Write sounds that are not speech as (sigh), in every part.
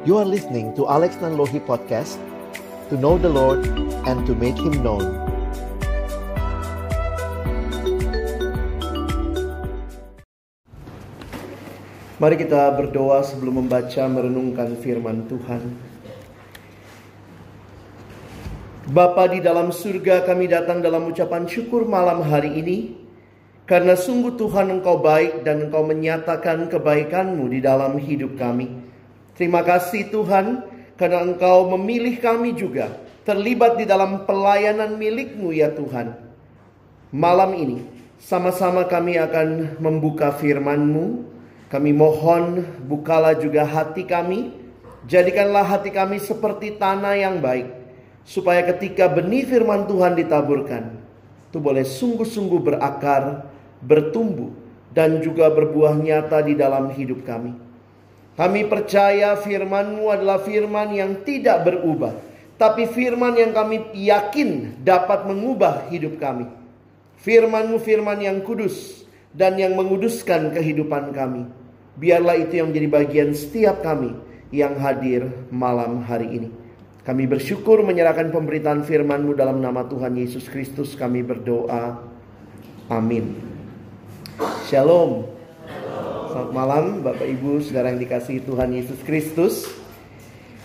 You are listening to Alex Nanlohi Podcast To know the Lord and to make Him known Mari kita berdoa sebelum membaca merenungkan firman Tuhan. Bapa di dalam surga kami datang dalam ucapan syukur malam hari ini karena sungguh Tuhan Engkau baik dan Engkau menyatakan kebaikan-Mu di dalam hidup kami. Terima kasih Tuhan karena Engkau memilih kami juga terlibat di dalam pelayanan milik-Mu ya Tuhan. Malam ini sama-sama kami akan membuka firman-Mu. Kami mohon bukalah juga hati kami. Jadikanlah hati kami seperti tanah yang baik. Supaya ketika benih firman Tuhan ditaburkan. Itu boleh sungguh-sungguh berakar, bertumbuh. Dan juga berbuah nyata di dalam hidup kami. Kami percaya firman-Mu adalah firman yang tidak berubah. Tapi firman yang kami yakin dapat mengubah hidup kami. Firman-Mu firman yang kudus dan yang menguduskan kehidupan kami. Biarlah itu yang menjadi bagian setiap kami yang hadir malam hari ini. Kami bersyukur menyerahkan pemberitaan firman-Mu dalam nama Tuhan Yesus Kristus kami berdoa. Amin. Shalom. Selamat malam Bapak Ibu Saudara yang dikasihi Tuhan Yesus Kristus.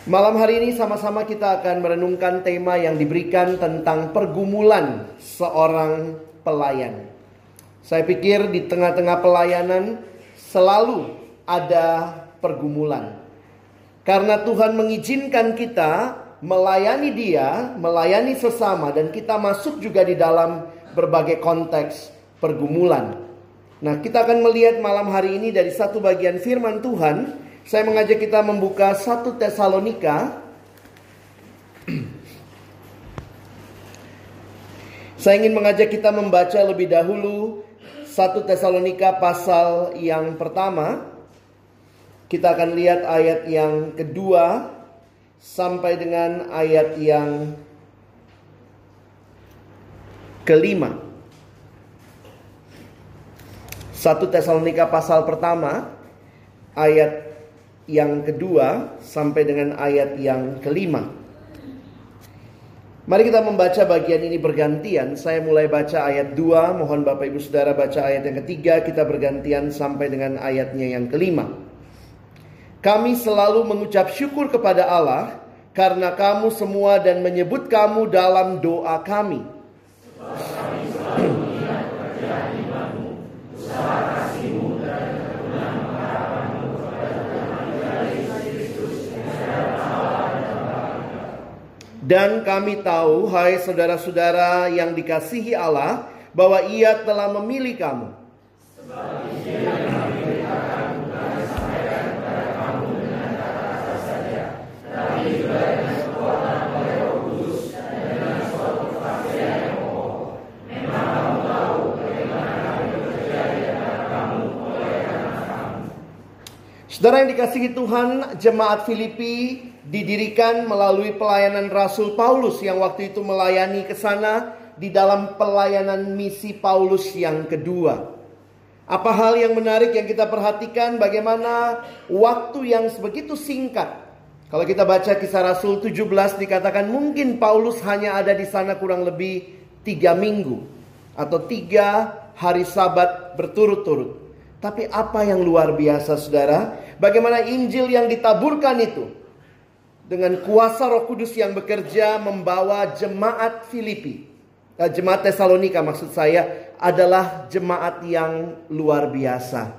Malam hari ini sama-sama kita akan merenungkan tema yang diberikan tentang pergumulan seorang pelayan. Saya pikir di tengah-tengah pelayanan selalu ada pergumulan. Karena Tuhan mengizinkan kita melayani Dia, melayani sesama, dan kita masuk juga di dalam berbagai konteks pergumulan. Nah, kita akan melihat malam hari ini dari satu bagian firman Tuhan. Saya mengajak kita membuka satu Tesalonika. (clears throat) Saya ingin mengajak kita membaca lebih dahulu satu Tesalonika pasal yang pertama. Kita akan lihat ayat yang kedua sampai dengan ayat yang kelima. Satu Tesalonika pasal pertama ayat yang kedua sampai dengan ayat yang kelima. Mari kita membaca bagian ini bergantian. Saya mulai baca ayat 2, mohon Bapak Ibu Saudara baca ayat yang ketiga, kita bergantian sampai dengan ayatnya yang kelima. Kami selalu mengucap syukur kepada Allah karena kamu semua dan menyebut kamu dalam doa kami. Dan kami tahu, hai saudara-saudara yang dikasihi Allah, bahwa Ia telah memilih kamu. Saudara yang dikasihi Tuhan, jemaat Filipi didirikan melalui pelayanan Rasul Paulus yang waktu itu melayani ke sana di dalam pelayanan misi Paulus yang kedua. Apa hal yang menarik yang kita perhatikan bagaimana waktu yang sebegitu singkat. Kalau kita baca kisah Rasul 17 dikatakan mungkin Paulus hanya ada di sana kurang lebih tiga minggu atau tiga hari sabat berturut-turut. Tapi apa yang luar biasa saudara? Bagaimana Injil yang ditaburkan itu. Dengan kuasa roh kudus yang bekerja membawa jemaat Filipi. Nah, jemaat Tesalonika maksud saya adalah jemaat yang luar biasa.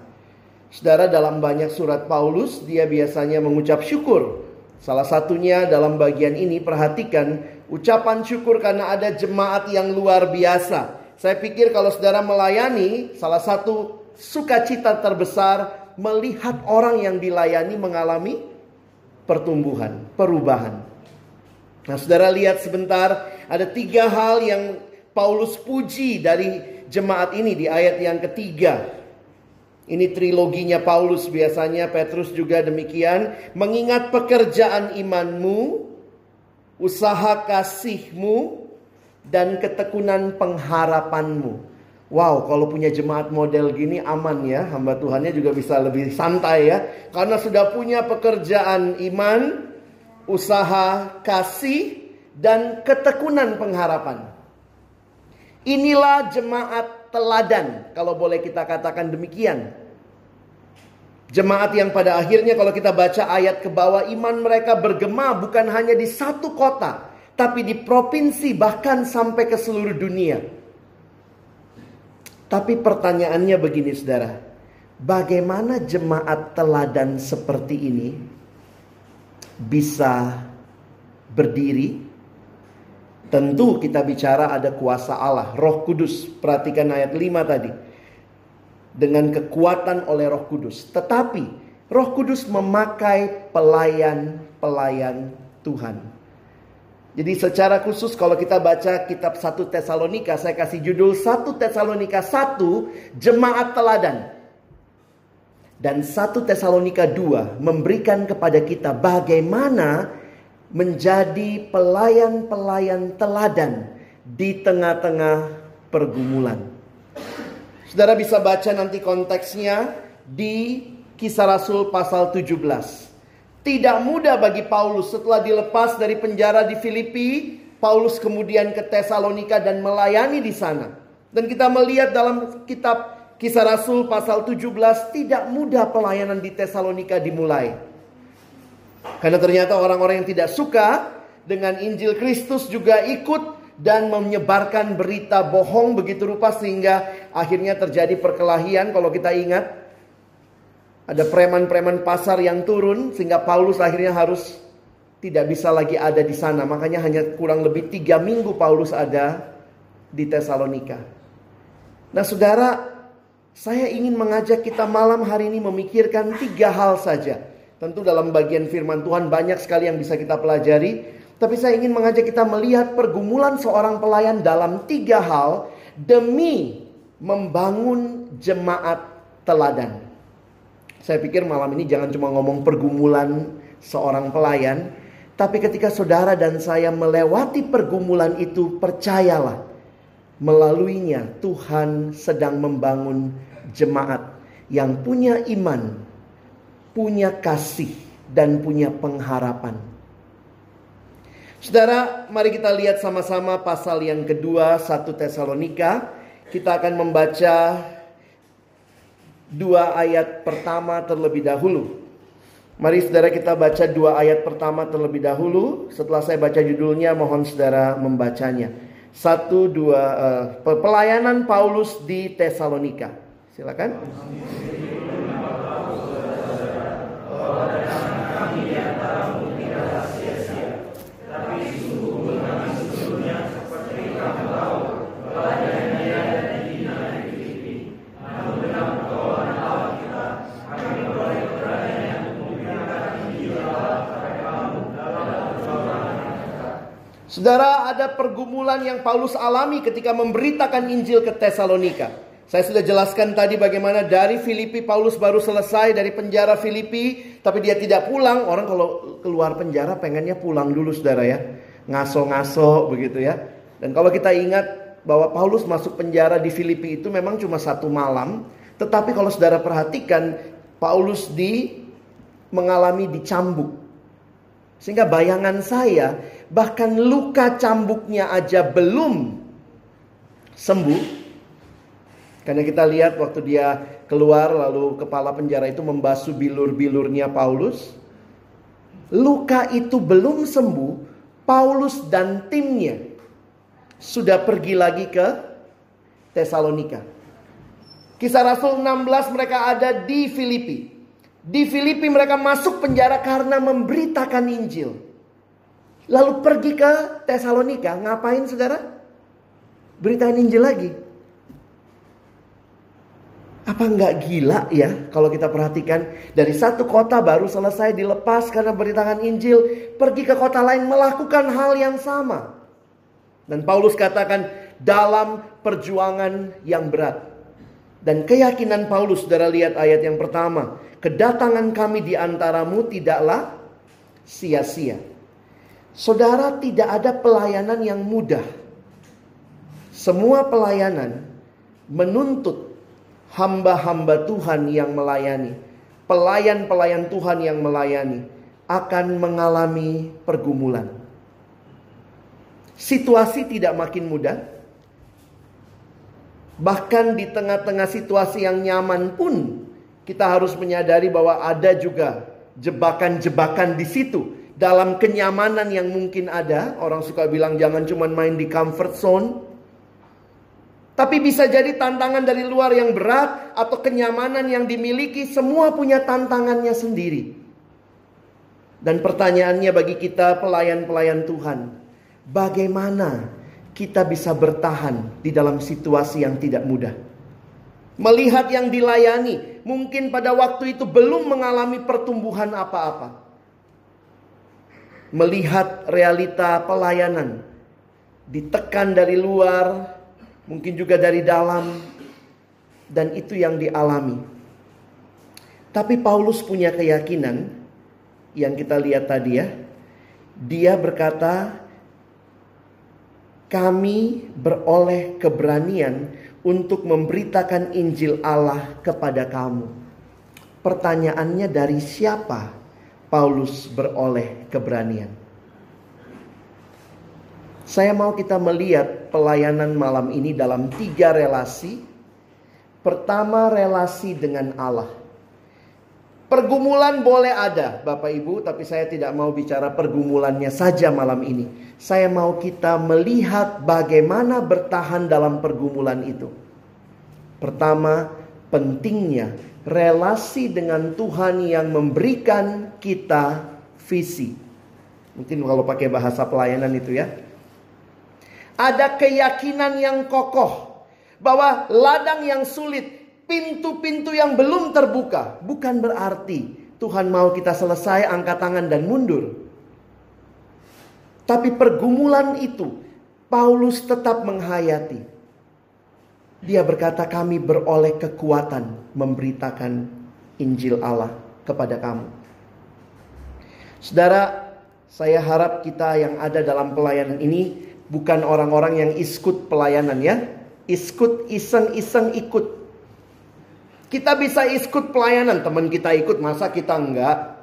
Saudara dalam banyak surat Paulus dia biasanya mengucap syukur. Salah satunya dalam bagian ini perhatikan ucapan syukur karena ada jemaat yang luar biasa. Saya pikir kalau saudara melayani salah satu sukacita terbesar melihat orang yang dilayani mengalami pertumbuhan, perubahan. Nah, saudara lihat sebentar, ada tiga hal yang Paulus puji dari jemaat ini di ayat yang ketiga. Ini triloginya Paulus biasanya, Petrus juga demikian. Mengingat pekerjaan imanmu, usaha kasihmu, dan ketekunan pengharapanmu. Wow, kalau punya jemaat model gini aman ya, hamba Tuhannya juga bisa lebih santai ya. Karena sudah punya pekerjaan iman, usaha kasih, dan ketekunan pengharapan. Inilah jemaat teladan, kalau boleh kita katakan demikian. Jemaat yang pada akhirnya kalau kita baca ayat ke bawah iman mereka bergema bukan hanya di satu kota, tapi di provinsi bahkan sampai ke seluruh dunia. Tapi pertanyaannya begini saudara. Bagaimana jemaat teladan seperti ini bisa berdiri? Tentu kita bicara ada kuasa Allah, Roh Kudus. Perhatikan ayat 5 tadi. Dengan kekuatan oleh Roh Kudus. Tetapi Roh Kudus memakai pelayan-pelayan Tuhan. Jadi secara khusus kalau kita baca kitab 1 Tesalonika, saya kasih judul 1 Tesalonika 1 Jemaat Teladan. Dan 1 Tesalonika 2 memberikan kepada kita bagaimana menjadi pelayan-pelayan teladan di tengah-tengah pergumulan. Saudara bisa baca nanti konteksnya di Kisah Rasul pasal 17. Tidak mudah bagi Paulus setelah dilepas dari penjara di Filipi, Paulus kemudian ke Tesalonika dan melayani di sana. Dan kita melihat dalam kitab Kisah Rasul pasal 17 tidak mudah pelayanan di Tesalonika dimulai. Karena ternyata orang-orang yang tidak suka dengan Injil Kristus juga ikut dan menyebarkan berita bohong begitu rupa sehingga akhirnya terjadi perkelahian kalau kita ingat ada preman-preman pasar yang turun sehingga Paulus akhirnya harus tidak bisa lagi ada di sana. Makanya hanya kurang lebih tiga minggu Paulus ada di Tesalonika. Nah saudara, saya ingin mengajak kita malam hari ini memikirkan tiga hal saja. Tentu dalam bagian firman Tuhan banyak sekali yang bisa kita pelajari. Tapi saya ingin mengajak kita melihat pergumulan seorang pelayan dalam tiga hal demi membangun jemaat teladan. Saya pikir malam ini jangan cuma ngomong pergumulan seorang pelayan, tapi ketika saudara dan saya melewati pergumulan itu, percayalah, melaluinya Tuhan sedang membangun jemaat yang punya iman, punya kasih, dan punya pengharapan. Saudara, mari kita lihat sama-sama pasal yang kedua, satu Tesalonika. Kita akan membaca dua ayat pertama terlebih dahulu. Mari saudara kita baca dua ayat pertama terlebih dahulu. Setelah saya baca judulnya, mohon saudara membacanya. Satu, dua, uh, pelayanan Paulus di Tesalonika. Silakan. Saudara, ada pergumulan yang Paulus alami ketika memberitakan Injil ke Tesalonika. Saya sudah jelaskan tadi bagaimana dari Filipi Paulus baru selesai dari penjara Filipi, tapi dia tidak pulang. Orang kalau keluar penjara pengennya pulang dulu, saudara ya, ngaso-ngaso begitu ya. Dan kalau kita ingat bahwa Paulus masuk penjara di Filipi itu memang cuma satu malam, tetapi kalau saudara perhatikan Paulus di mengalami dicambuk. Sehingga bayangan saya bahkan luka cambuknya aja belum sembuh. Karena kita lihat waktu dia keluar lalu kepala penjara itu membasuh bilur-bilurnya Paulus. Luka itu belum sembuh, Paulus dan timnya sudah pergi lagi ke Tesalonika. Kisah Rasul 16 mereka ada di Filipi. Di Filipi mereka masuk penjara karena memberitakan Injil. Lalu pergi ke Tesalonika, ngapain saudara? Beritain Injil lagi. Apa enggak gila ya kalau kita perhatikan dari satu kota baru selesai dilepas karena beritakan Injil, pergi ke kota lain melakukan hal yang sama. Dan Paulus katakan dalam perjuangan yang berat. Dan keyakinan Paulus, saudara lihat ayat yang pertama. Kedatangan kami di antaramu tidaklah sia-sia. Saudara, tidak ada pelayanan yang mudah. Semua pelayanan menuntut hamba-hamba Tuhan yang melayani, pelayan-pelayan Tuhan yang melayani akan mengalami pergumulan. Situasi tidak makin mudah. Bahkan di tengah-tengah situasi yang nyaman pun kita harus menyadari bahwa ada juga jebakan-jebakan di situ dalam kenyamanan yang mungkin ada. Orang suka bilang jangan cuma main di comfort zone. Tapi bisa jadi tantangan dari luar yang berat atau kenyamanan yang dimiliki semua punya tantangannya sendiri. Dan pertanyaannya bagi kita pelayan-pelayan Tuhan, bagaimana kita bisa bertahan di dalam situasi yang tidak mudah? Melihat yang dilayani, mungkin pada waktu itu belum mengalami pertumbuhan apa-apa. Melihat realita pelayanan, ditekan dari luar, mungkin juga dari dalam, dan itu yang dialami. Tapi Paulus punya keyakinan yang kita lihat tadi ya. Dia berkata, "Kami beroleh keberanian untuk memberitakan Injil Allah kepada kamu." Pertanyaannya dari siapa Paulus beroleh keberanian? Saya mau kita melihat pelayanan malam ini dalam tiga relasi. Pertama, relasi dengan Allah. Pergumulan boleh ada, Bapak Ibu, tapi saya tidak mau bicara pergumulannya saja malam ini. Saya mau kita melihat bagaimana bertahan dalam pergumulan itu. Pertama, pentingnya relasi dengan Tuhan yang memberikan kita visi. Mungkin kalau pakai bahasa pelayanan itu ya ada keyakinan yang kokoh bahwa ladang yang sulit, pintu-pintu yang belum terbuka, bukan berarti Tuhan mau kita selesai angkat tangan dan mundur. Tapi pergumulan itu Paulus tetap menghayati. Dia berkata kami beroleh kekuatan memberitakan Injil Allah kepada kamu. Saudara, saya harap kita yang ada dalam pelayanan ini Bukan orang-orang yang iskut pelayanan ya. Iskut iseng-iseng ikut. Kita bisa iskut pelayanan, teman kita ikut, masa kita enggak?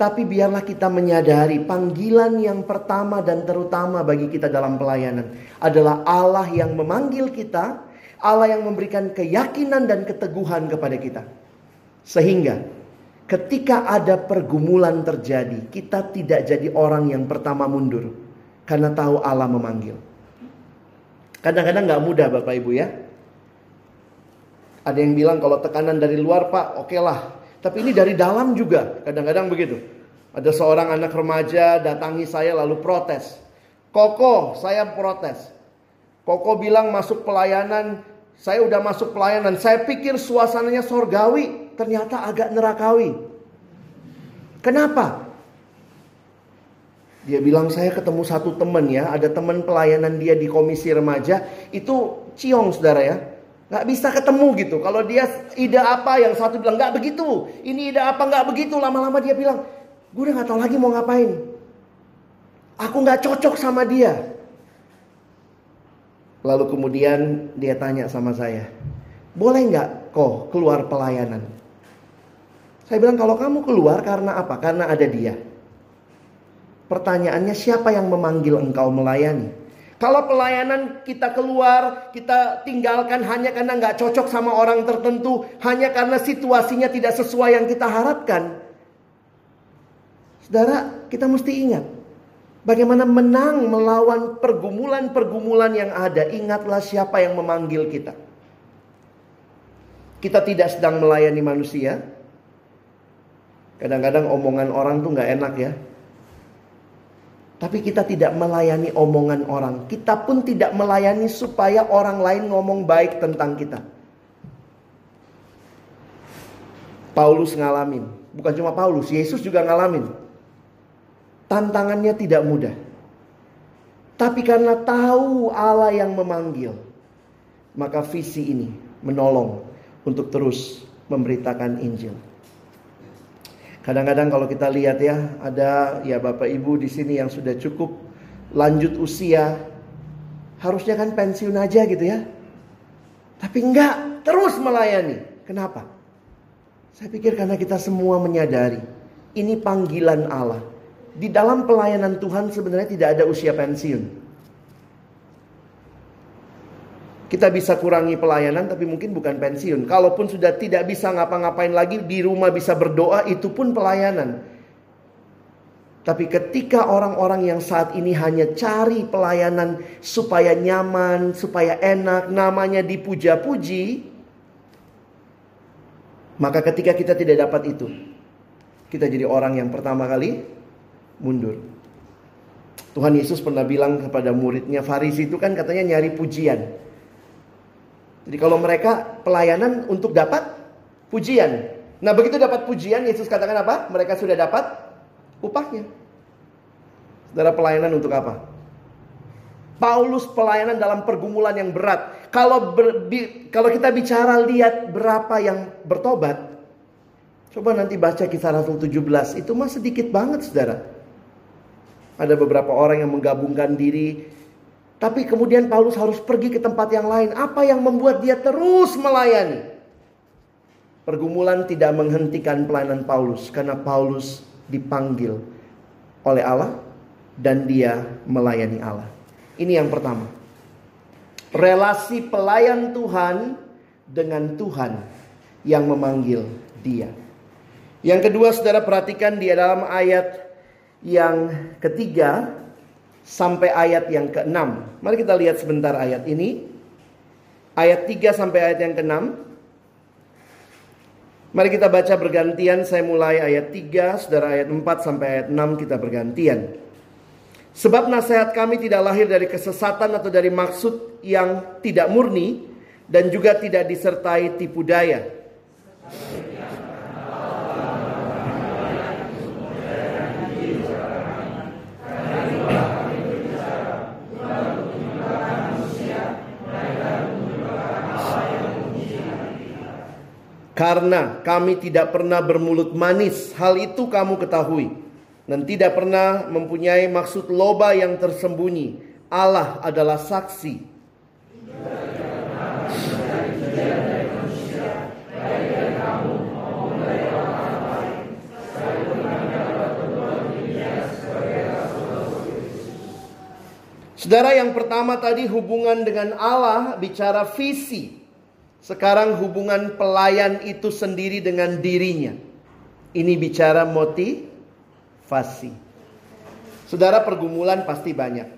Tapi biarlah kita menyadari panggilan yang pertama dan terutama bagi kita dalam pelayanan adalah Allah yang memanggil kita, Allah yang memberikan keyakinan dan keteguhan kepada kita. Sehingga ketika ada pergumulan terjadi, kita tidak jadi orang yang pertama mundur karena tahu Allah memanggil. Kadang-kadang nggak mudah Bapak Ibu ya. Ada yang bilang kalau tekanan dari luar Pak, oke okay lah. Tapi ini dari dalam juga, kadang-kadang begitu. Ada seorang anak remaja datangi saya lalu protes. Koko, saya protes. Koko bilang masuk pelayanan, saya udah masuk pelayanan. Saya pikir suasananya sorgawi, ternyata agak nerakawi. Kenapa? Dia bilang saya ketemu satu teman ya, ada teman pelayanan dia di komisi remaja, itu ciong saudara ya. Gak bisa ketemu gitu. Kalau dia ide apa yang satu bilang gak begitu. Ini ide apa gak begitu. Lama-lama dia bilang, gue udah gak tahu lagi mau ngapain. Aku gak cocok sama dia. Lalu kemudian dia tanya sama saya, boleh nggak kok keluar pelayanan? Saya bilang kalau kamu keluar karena apa? Karena ada dia. Pertanyaannya siapa yang memanggil engkau melayani? Kalau pelayanan kita keluar, kita tinggalkan hanya karena nggak cocok sama orang tertentu, hanya karena situasinya tidak sesuai yang kita harapkan. Saudara, kita mesti ingat bagaimana menang melawan pergumulan-pergumulan yang ada. Ingatlah siapa yang memanggil kita. Kita tidak sedang melayani manusia. Kadang-kadang omongan orang tuh nggak enak ya. Tapi kita tidak melayani omongan orang. Kita pun tidak melayani supaya orang lain ngomong baik tentang kita. Paulus ngalamin. Bukan cuma Paulus, Yesus juga ngalamin. Tantangannya tidak mudah. Tapi karena tahu Allah yang memanggil, maka visi ini menolong untuk terus memberitakan Injil. Kadang-kadang kalau kita lihat ya, ada ya Bapak Ibu di sini yang sudah cukup lanjut usia, harusnya kan pensiun aja gitu ya. Tapi enggak, terus melayani. Kenapa? Saya pikir karena kita semua menyadari ini panggilan Allah. Di dalam pelayanan Tuhan sebenarnya tidak ada usia pensiun. Kita bisa kurangi pelayanan tapi mungkin bukan pensiun. Kalaupun sudah tidak bisa ngapa-ngapain lagi di rumah bisa berdoa itu pun pelayanan. Tapi ketika orang-orang yang saat ini hanya cari pelayanan supaya nyaman, supaya enak, namanya dipuja-puji, maka ketika kita tidak dapat itu, kita jadi orang yang pertama kali mundur. Tuhan Yesus pernah bilang kepada muridnya, Farisi itu kan katanya nyari pujian. Jadi kalau mereka pelayanan untuk dapat pujian. Nah begitu dapat pujian, Yesus katakan apa? Mereka sudah dapat upahnya. Saudara pelayanan untuk apa? Paulus pelayanan dalam pergumulan yang berat. Kalau ber, bi, kalau kita bicara lihat berapa yang bertobat, coba nanti baca kisah Rasul 17, itu mah sedikit banget saudara. Ada beberapa orang yang menggabungkan diri tapi kemudian Paulus harus pergi ke tempat yang lain. Apa yang membuat dia terus melayani? Pergumulan tidak menghentikan pelayanan Paulus karena Paulus dipanggil oleh Allah dan dia melayani Allah. Ini yang pertama. Relasi pelayan Tuhan dengan Tuhan yang memanggil dia. Yang kedua, saudara perhatikan di dalam ayat yang ketiga, sampai ayat yang ke-6. Mari kita lihat sebentar ayat ini. Ayat 3 sampai ayat yang ke-6. Mari kita baca bergantian. Saya mulai ayat 3, saudara ayat 4 sampai ayat 6 kita bergantian. Sebab nasihat kami tidak lahir dari kesesatan atau dari maksud yang tidak murni dan juga tidak disertai tipu daya. Karena kami tidak pernah bermulut manis, hal itu kamu ketahui. Dan tidak pernah mempunyai maksud loba yang tersembunyi. Allah adalah saksi. Saudara yang pertama tadi hubungan dengan Allah bicara visi. Sekarang hubungan pelayan itu sendiri dengan dirinya. Ini bicara motivasi. Saudara pergumulan pasti banyak.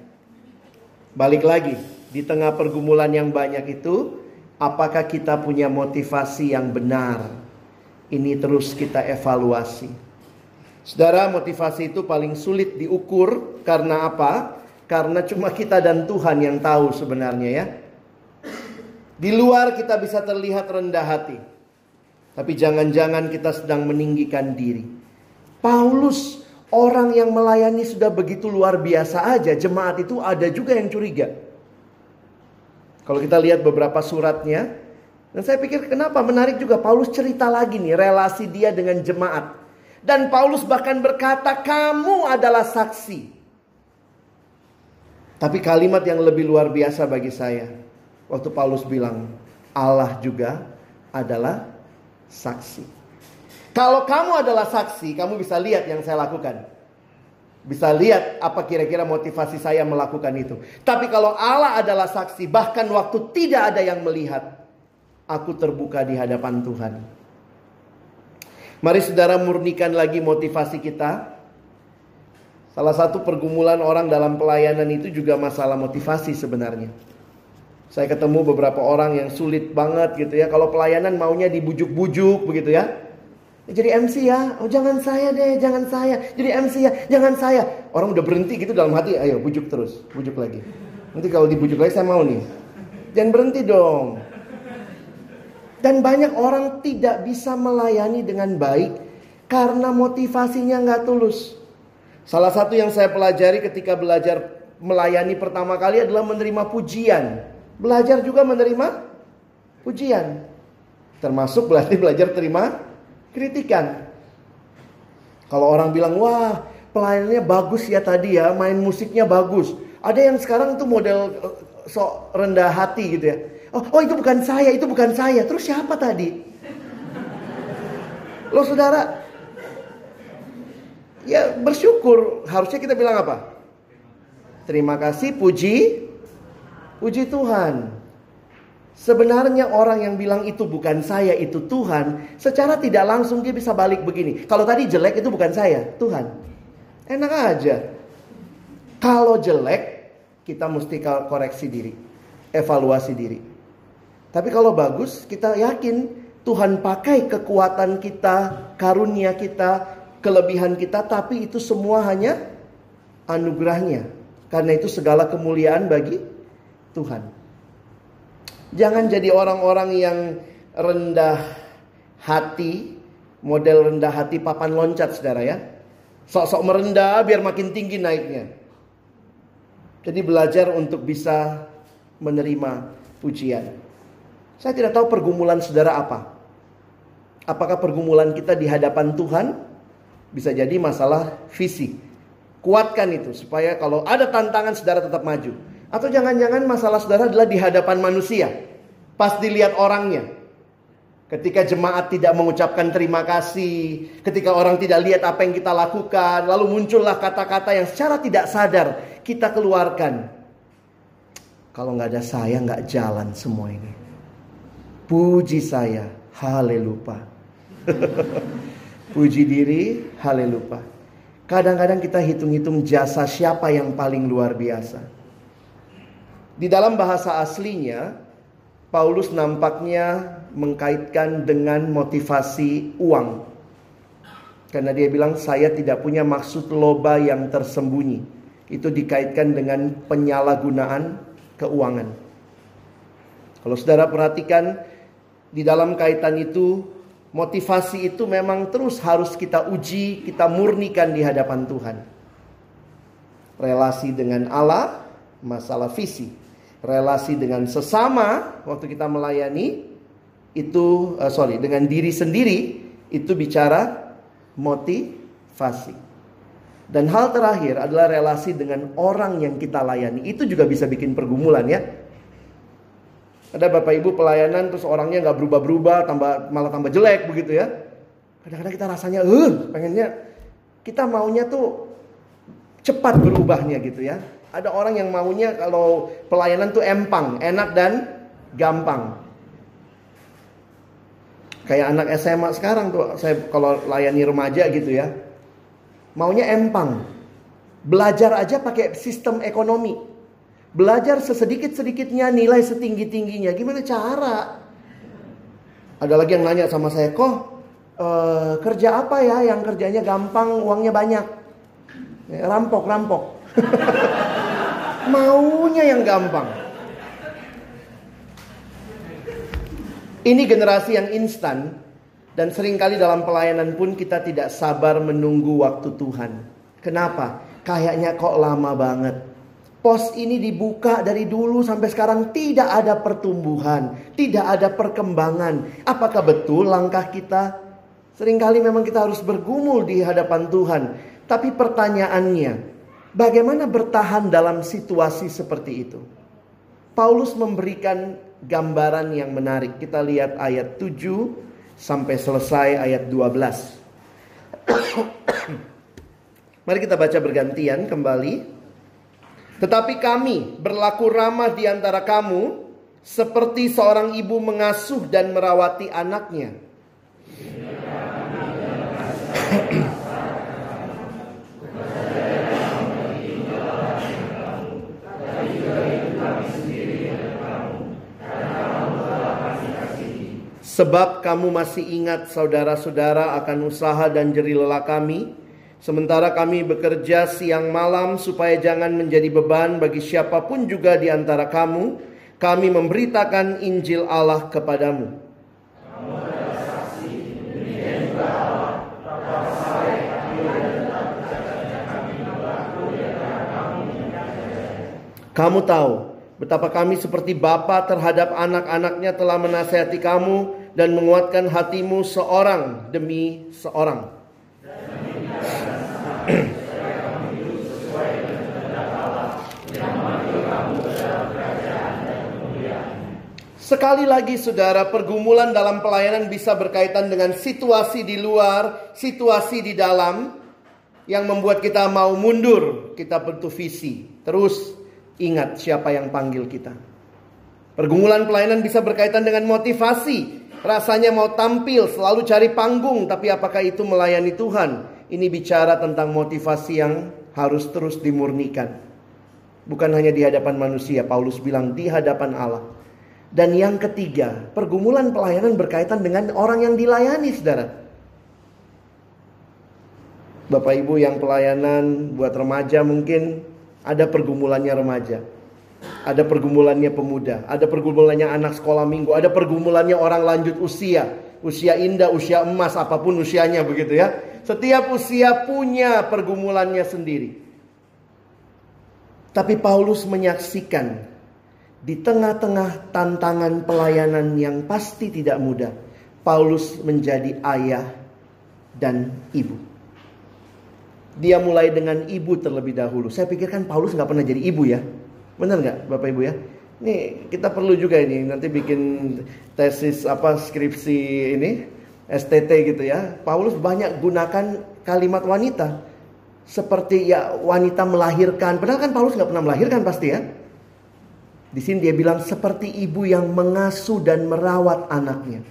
Balik lagi, di tengah pergumulan yang banyak itu, apakah kita punya motivasi yang benar? Ini terus kita evaluasi. Saudara, motivasi itu paling sulit diukur karena apa? Karena cuma kita dan Tuhan yang tahu sebenarnya ya. Di luar kita bisa terlihat rendah hati. Tapi jangan-jangan kita sedang meninggikan diri. Paulus orang yang melayani sudah begitu luar biasa aja. Jemaat itu ada juga yang curiga. Kalau kita lihat beberapa suratnya. Dan saya pikir kenapa menarik juga. Paulus cerita lagi nih relasi dia dengan jemaat. Dan Paulus bahkan berkata kamu adalah saksi. Tapi kalimat yang lebih luar biasa bagi saya. Waktu Paulus bilang Allah juga adalah saksi. Kalau kamu adalah saksi, kamu bisa lihat yang saya lakukan. Bisa lihat apa kira-kira motivasi saya melakukan itu. Tapi kalau Allah adalah saksi, bahkan waktu tidak ada yang melihat, aku terbuka di hadapan Tuhan. Mari saudara murnikan lagi motivasi kita. Salah satu pergumulan orang dalam pelayanan itu juga masalah motivasi sebenarnya. Saya ketemu beberapa orang yang sulit banget gitu ya. Kalau pelayanan maunya dibujuk-bujuk begitu ya. Jadi MC ya, oh jangan saya deh, jangan saya. Jadi MC ya, jangan saya. Orang udah berhenti gitu dalam hati, ayo bujuk terus, bujuk lagi. Nanti kalau dibujuk lagi saya mau nih. Jangan berhenti dong. Dan banyak orang tidak bisa melayani dengan baik karena motivasinya nggak tulus. Salah satu yang saya pelajari ketika belajar melayani pertama kali adalah menerima pujian. Belajar juga menerima pujian. Termasuk berarti (laughs) belajar terima kritikan. Kalau orang bilang, wah pelayanannya bagus ya tadi ya, main musiknya bagus. Ada yang sekarang tuh model eh, sok rendah hati gitu ya. Oh, oh itu bukan saya, itu bukan saya. Terus siapa tadi? (laughs) Loh saudara, ya bersyukur. Harusnya kita bilang apa? Terima kasih, puji, puji Tuhan. Sebenarnya orang yang bilang itu bukan saya, itu Tuhan. Secara tidak langsung dia bisa balik begini. Kalau tadi jelek itu bukan saya, Tuhan. Enak aja. Kalau jelek, kita mesti koreksi diri. Evaluasi diri. Tapi kalau bagus, kita yakin Tuhan pakai kekuatan kita, karunia kita, kelebihan kita. Tapi itu semua hanya anugerahnya. Karena itu segala kemuliaan bagi Tuhan. Jangan jadi orang-orang yang rendah hati, model rendah hati papan loncat saudara ya. Sok-sok merendah biar makin tinggi naiknya. Jadi belajar untuk bisa menerima pujian. Saya tidak tahu pergumulan saudara apa. Apakah pergumulan kita di hadapan Tuhan? Bisa jadi masalah visi. Kuatkan itu supaya kalau ada tantangan saudara tetap maju. Atau jangan-jangan masalah saudara adalah di hadapan manusia. Pas dilihat orangnya. Ketika jemaat tidak mengucapkan terima kasih. Ketika orang tidak lihat apa yang kita lakukan. Lalu muncullah kata-kata yang secara tidak sadar kita keluarkan. Kalau nggak ada saya nggak jalan semua ini. Puji saya, haleluya. (laughs) Puji diri, haleluya. Kadang-kadang kita hitung-hitung jasa siapa yang paling luar biasa. Di dalam bahasa aslinya, Paulus nampaknya mengkaitkan dengan motivasi uang. Karena dia bilang saya tidak punya maksud loba yang tersembunyi. Itu dikaitkan dengan penyalahgunaan keuangan. Kalau saudara perhatikan di dalam kaitan itu motivasi itu memang terus harus kita uji, kita murnikan di hadapan Tuhan. Relasi dengan Allah, masalah visi relasi dengan sesama waktu kita melayani itu uh, sorry dengan diri sendiri itu bicara motivasi. Dan hal terakhir adalah relasi dengan orang yang kita layani. Itu juga bisa bikin pergumulan ya. Ada bapak ibu pelayanan terus orangnya nggak berubah-berubah, tambah malah tambah jelek begitu ya. Kadang-kadang kita rasanya, eh, uh, pengennya kita maunya tuh cepat berubahnya gitu ya. Ada orang yang maunya kalau pelayanan tuh empang, enak dan gampang. Kayak anak SMA sekarang tuh, saya kalau layani remaja gitu ya. Maunya empang. Belajar aja pakai sistem ekonomi. Belajar sesedikit-sedikitnya nilai setinggi-tingginya. Gimana cara? Ada lagi yang nanya sama saya, kok uh, kerja apa ya yang kerjanya gampang, uangnya banyak? Rampok, rampok. (laughs) Maunya yang gampang. Ini generasi yang instan dan sering kali dalam pelayanan pun kita tidak sabar menunggu waktu Tuhan. Kenapa? Kayaknya kok lama banget. Pos ini dibuka dari dulu sampai sekarang tidak ada pertumbuhan, tidak ada perkembangan. Apakah betul langkah kita? Seringkali memang kita harus bergumul di hadapan Tuhan. Tapi pertanyaannya, Bagaimana bertahan dalam situasi seperti itu? Paulus memberikan gambaran yang menarik. Kita lihat ayat 7 sampai selesai ayat 12. (coughs) Mari kita baca bergantian kembali. Tetapi kami berlaku ramah di antara kamu seperti seorang ibu mengasuh dan merawati anaknya. Sebab kamu masih ingat saudara-saudara akan usaha dan lelah kami. Sementara kami bekerja siang malam supaya jangan menjadi beban bagi siapa pun juga di antara kamu. Kami memberitakan Injil Allah kepadamu. Kamu tahu betapa kami seperti bapa terhadap anak-anaknya telah menasehati kamu dan menguatkan hatimu seorang demi seorang. Sekali lagi saudara, pergumulan dalam pelayanan bisa berkaitan dengan situasi di luar, situasi di dalam yang membuat kita mau mundur. Kita butuh visi. Terus ingat siapa yang panggil kita. Pergumulan pelayanan bisa berkaitan dengan motivasi. Rasanya mau tampil, selalu cari panggung, tapi apakah itu melayani Tuhan? Ini bicara tentang motivasi yang harus terus dimurnikan. Bukan hanya di hadapan manusia, Paulus bilang di hadapan Allah. Dan yang ketiga, pergumulan pelayanan berkaitan dengan orang yang dilayani, saudara. Bapak Ibu yang pelayanan buat remaja mungkin ada pergumulannya remaja. Ada pergumulannya pemuda, ada pergumulannya anak sekolah minggu, ada pergumulannya orang lanjut usia, usia indah, usia emas, apa pun usianya begitu ya. Setiap usia punya pergumulannya sendiri. Tapi Paulus menyaksikan di tengah-tengah tantangan pelayanan yang pasti tidak mudah, Paulus menjadi ayah dan ibu. Dia mulai dengan ibu terlebih dahulu. Saya pikirkan Paulus nggak pernah jadi ibu ya. Benar nggak Bapak Ibu ya? Nih kita perlu juga ini nanti bikin tesis apa skripsi ini STT gitu ya. Paulus banyak gunakan kalimat wanita seperti ya wanita melahirkan. Padahal kan Paulus nggak pernah melahirkan pasti ya. Di sini dia bilang seperti ibu yang mengasuh dan merawat anaknya.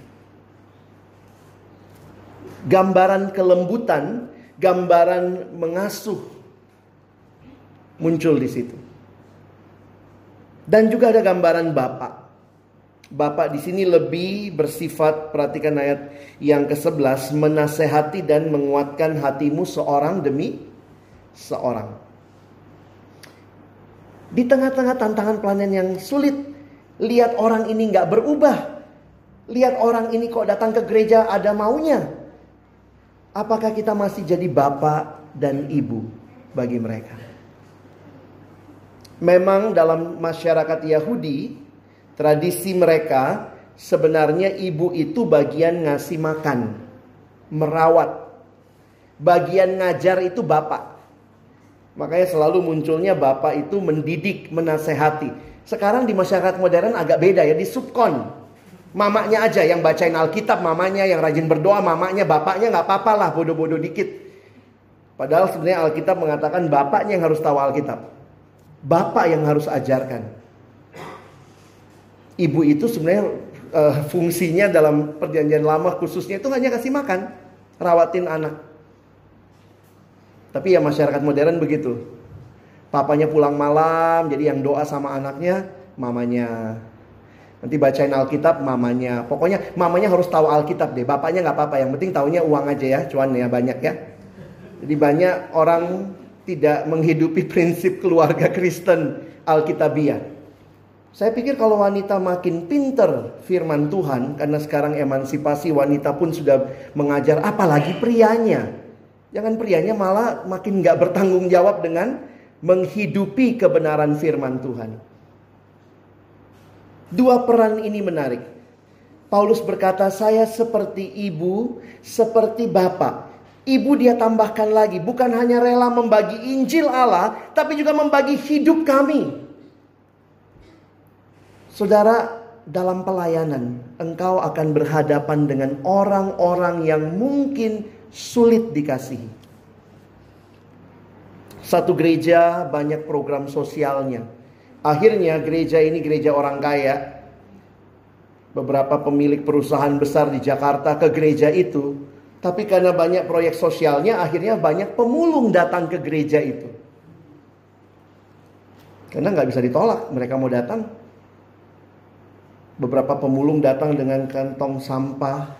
Gambaran kelembutan, gambaran mengasuh muncul di situ. Dan juga ada gambaran Bapak. Bapak di sini lebih bersifat, perhatikan ayat yang ke-11, menasehati dan menguatkan hatimu seorang demi seorang. Di tengah-tengah tantangan pelayanan yang sulit, lihat orang ini nggak berubah. Lihat orang ini kok datang ke gereja ada maunya. Apakah kita masih jadi bapak dan ibu bagi mereka? Memang dalam masyarakat Yahudi, tradisi mereka sebenarnya ibu itu bagian ngasih makan, merawat. Bagian ngajar itu bapak. Makanya selalu munculnya bapak itu mendidik, menasehati. Sekarang di masyarakat modern agak beda ya, di subkon. Mamanya aja yang bacain Alkitab, mamanya yang rajin berdoa, mamanya, bapaknya nggak apa-apa lah, bodoh-bodoh dikit. Padahal sebenarnya Alkitab mengatakan bapaknya yang harus tahu Alkitab. Bapak yang harus ajarkan. Ibu itu sebenarnya uh, fungsinya dalam perjanjian lama khususnya itu hanya kasih makan, rawatin anak. Tapi ya masyarakat modern begitu. Papanya pulang malam, jadi yang doa sama anaknya, mamanya. Nanti bacain Alkitab, mamanya. Pokoknya mamanya harus tahu Alkitab deh. Bapaknya nggak apa-apa, yang penting taunya uang aja ya, cuan ya banyak ya. Jadi banyak orang tidak menghidupi (laughs) prinsip keluarga Kristen Alkitabiah. Saya pikir kalau wanita makin pinter firman Tuhan, karena sekarang emansipasi wanita pun sudah mengajar, apalagi prianya. Jangan prianya malah makin nggak bertanggung jawab dengan menghidupi kebenaran firman Tuhan. Dua peran ini menarik. Paulus berkata, saya seperti ibu, seperti bapak. Ibu dia tambahkan lagi, bukan hanya rela membagi Injil Allah, tapi juga membagi hidup kami. Saudara, dalam pelayanan, engkau akan berhadapan dengan orang-orang yang mungkin sulit dikasihi. Satu gereja banyak program sosialnya. Akhirnya gereja ini gereja orang kaya. Beberapa pemilik perusahaan besar di Jakarta ke gereja itu tapi karena banyak proyek sosialnya, akhirnya banyak pemulung datang ke gereja itu. Karena nggak bisa ditolak, mereka mau datang. Beberapa pemulung datang dengan kantong sampah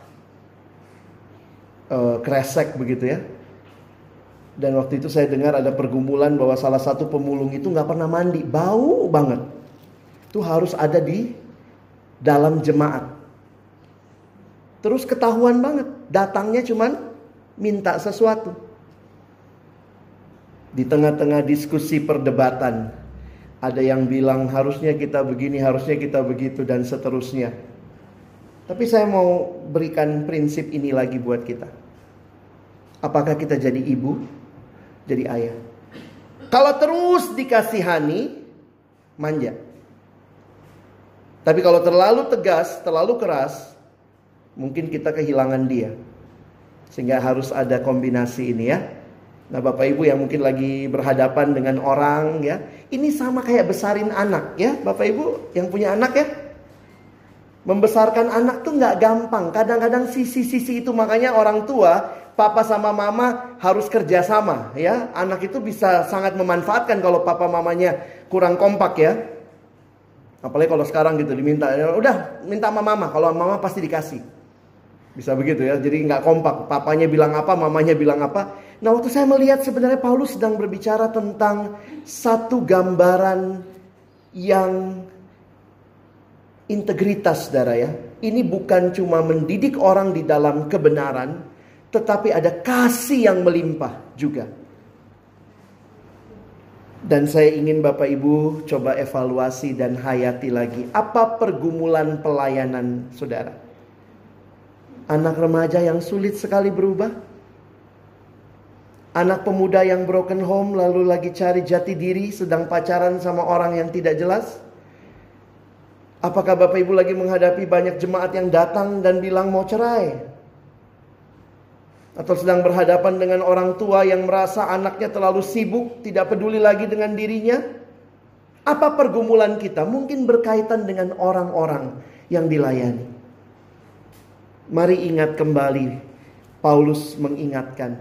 uh, kresek begitu ya. Dan waktu itu saya dengar ada pergumulan bahwa salah satu pemulung itu nggak pernah mandi, bau banget. Itu harus ada di dalam jemaat. Terus ketahuan banget, datangnya cuman minta sesuatu. Di tengah-tengah diskusi perdebatan, ada yang bilang harusnya kita begini, harusnya kita begitu dan seterusnya. Tapi saya mau berikan prinsip ini lagi buat kita. Apakah kita jadi ibu, jadi ayah? Kalau terus dikasihani, manja. Tapi kalau terlalu tegas, terlalu keras, mungkin kita kehilangan dia. Sehingga harus ada kombinasi ini ya. Nah, Bapak Ibu yang mungkin lagi berhadapan dengan orang ya, ini sama kayak besarin anak ya, Bapak Ibu yang punya anak ya. Membesarkan anak tuh nggak gampang. Kadang-kadang sisi-sisi itu makanya orang tua, papa sama mama harus kerjasama ya. Anak itu bisa sangat memanfaatkan kalau papa mamanya kurang kompak ya. Apalagi kalau sekarang gitu diminta, udah minta sama mama, kalau mama pasti dikasih. Bisa begitu ya, jadi nggak kompak. Papanya bilang apa, mamanya bilang apa. Nah waktu saya melihat sebenarnya Paulus sedang berbicara tentang satu gambaran yang integritas saudara ya. Ini bukan cuma mendidik orang di dalam kebenaran, tetapi ada kasih yang melimpah juga. Dan saya ingin Bapak Ibu coba evaluasi dan hayati lagi. Apa pergumulan pelayanan saudara? Anak remaja yang sulit sekali berubah? Anak pemuda yang broken home lalu lagi cari jati diri sedang pacaran sama orang yang tidak jelas? Apakah Bapak Ibu lagi menghadapi banyak jemaat yang datang dan bilang mau cerai? atau sedang berhadapan dengan orang tua yang merasa anaknya terlalu sibuk, tidak peduli lagi dengan dirinya? Apa pergumulan kita? Mungkin berkaitan dengan orang-orang yang dilayani. Mari ingat kembali, Paulus mengingatkan,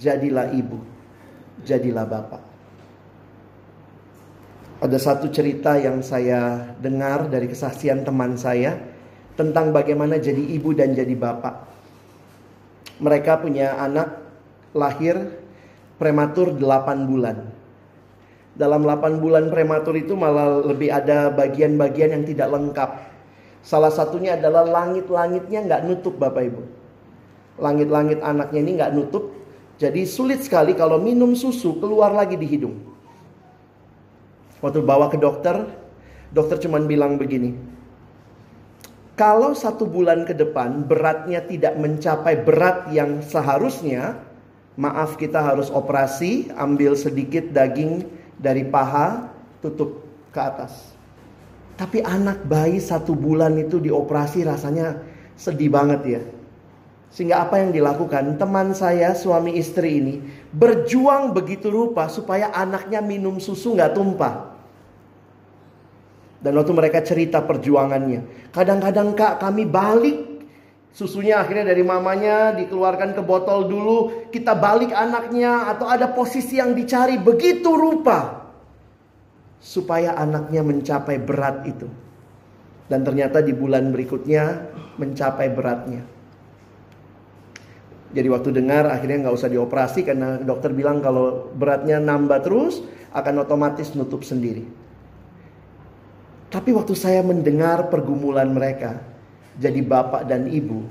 jadilah ibu, jadilah bapak. Ada satu cerita yang saya dengar dari kesaksian teman saya tentang bagaimana jadi ibu dan jadi bapak mereka punya anak lahir prematur 8 bulan. Dalam 8 bulan prematur itu malah lebih ada bagian-bagian yang tidak lengkap. Salah satunya adalah langit-langitnya nggak nutup Bapak Ibu. Langit-langit anaknya ini nggak nutup. Jadi sulit sekali kalau minum susu keluar lagi di hidung. Waktu bawa ke dokter, dokter cuma bilang begini, kalau satu bulan ke depan beratnya tidak mencapai berat yang seharusnya, maaf kita harus operasi, ambil sedikit daging dari paha, tutup ke atas. Tapi anak bayi satu bulan itu dioperasi rasanya sedih banget ya. Sehingga apa yang dilakukan teman saya suami istri ini berjuang begitu rupa supaya anaknya minum susu nggak tumpah. Dan waktu mereka cerita perjuangannya. Kadang-kadang kak kami balik. Susunya akhirnya dari mamanya dikeluarkan ke botol dulu. Kita balik anaknya atau ada posisi yang dicari begitu rupa. Supaya anaknya mencapai berat itu. Dan ternyata di bulan berikutnya mencapai beratnya. Jadi waktu dengar akhirnya nggak usah dioperasi karena dokter bilang kalau beratnya nambah terus akan otomatis nutup sendiri. Tapi waktu saya mendengar pergumulan mereka, jadi bapak dan ibu,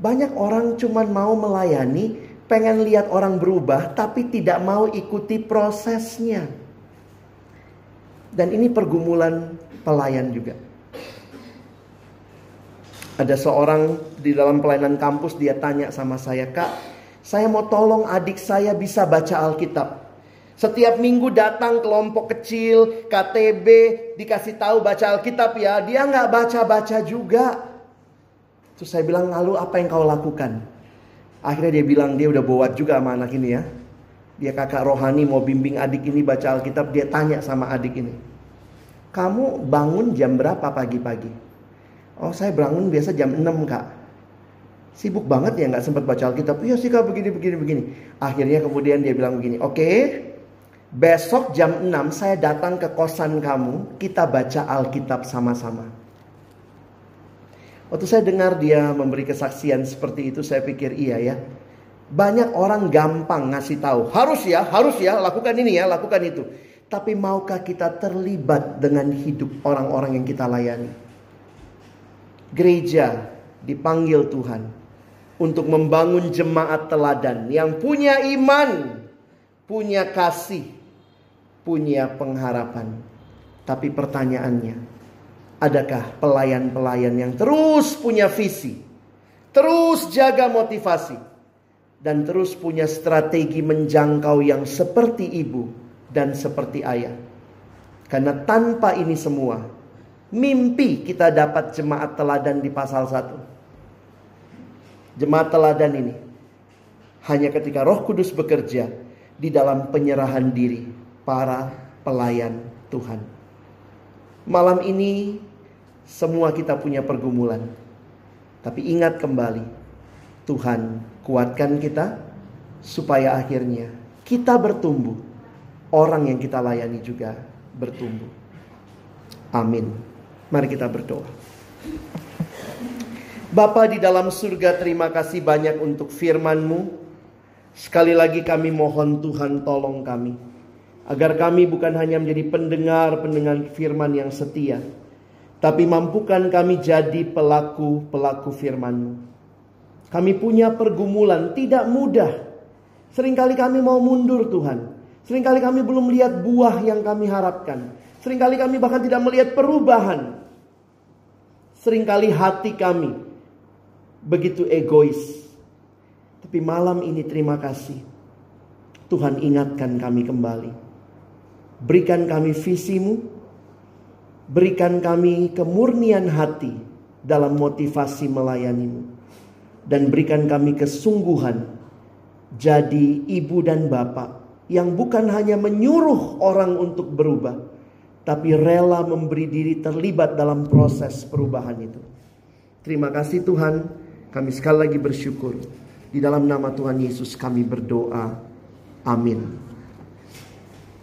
banyak orang cuma mau melayani, pengen lihat orang berubah, tapi tidak mau ikuti prosesnya. Dan ini pergumulan pelayan juga. Ada seorang di dalam pelayanan kampus dia tanya sama saya, "Kak, saya mau tolong adik saya bisa baca Alkitab." Setiap minggu datang kelompok kecil, KTB, dikasih tahu baca Alkitab ya. Dia nggak baca-baca juga. Terus saya bilang, lalu apa yang kau lakukan? Akhirnya dia bilang, dia udah bowat juga sama anak ini ya. Dia kakak rohani mau bimbing adik ini baca Alkitab. Dia tanya sama adik ini. Kamu bangun jam berapa pagi-pagi? Oh saya bangun biasa jam 6 kak. Sibuk banget ya nggak sempat baca Alkitab. Iya sih kak begini begini begini. Akhirnya kemudian dia bilang begini. Oke, okay, Besok jam 6 saya datang ke kosan kamu, kita baca Alkitab sama-sama. Waktu saya dengar dia memberi kesaksian seperti itu, saya pikir iya ya. Banyak orang gampang ngasih tahu, harus ya, harus ya, lakukan ini ya, lakukan itu. Tapi maukah kita terlibat dengan hidup orang-orang yang kita layani? Gereja dipanggil Tuhan untuk membangun jemaat teladan yang punya iman, punya kasih, punya pengharapan. Tapi pertanyaannya, adakah pelayan-pelayan yang terus punya visi, terus jaga motivasi, dan terus punya strategi menjangkau yang seperti ibu dan seperti ayah? Karena tanpa ini semua, mimpi kita dapat jemaat teladan di pasal 1. Jemaat teladan ini hanya ketika Roh Kudus bekerja di dalam penyerahan diri para pelayan Tuhan. Malam ini semua kita punya pergumulan. Tapi ingat kembali, Tuhan kuatkan kita supaya akhirnya kita bertumbuh. Orang yang kita layani juga bertumbuh. Amin. Mari kita berdoa. Bapa di dalam surga terima kasih banyak untuk firman-Mu. Sekali lagi kami mohon Tuhan tolong kami. Agar kami bukan hanya menjadi pendengar-pendengar firman yang setia. Tapi mampukan kami jadi pelaku-pelaku firman-Mu. Kami punya pergumulan tidak mudah. Seringkali kami mau mundur Tuhan. Seringkali kami belum lihat buah yang kami harapkan. Seringkali kami bahkan tidak melihat perubahan Seringkali hati kami begitu egois. Tapi malam ini terima kasih. Tuhan ingatkan kami kembali. Berikan kami visimu. Berikan kami kemurnian hati dalam motivasi melayanimu. Dan berikan kami kesungguhan jadi ibu dan bapak yang bukan hanya menyuruh orang untuk berubah, tapi rela memberi diri terlibat dalam proses perubahan itu. Terima kasih Tuhan, kami sekali lagi bersyukur. Di dalam nama Tuhan Yesus kami berdoa. Amin.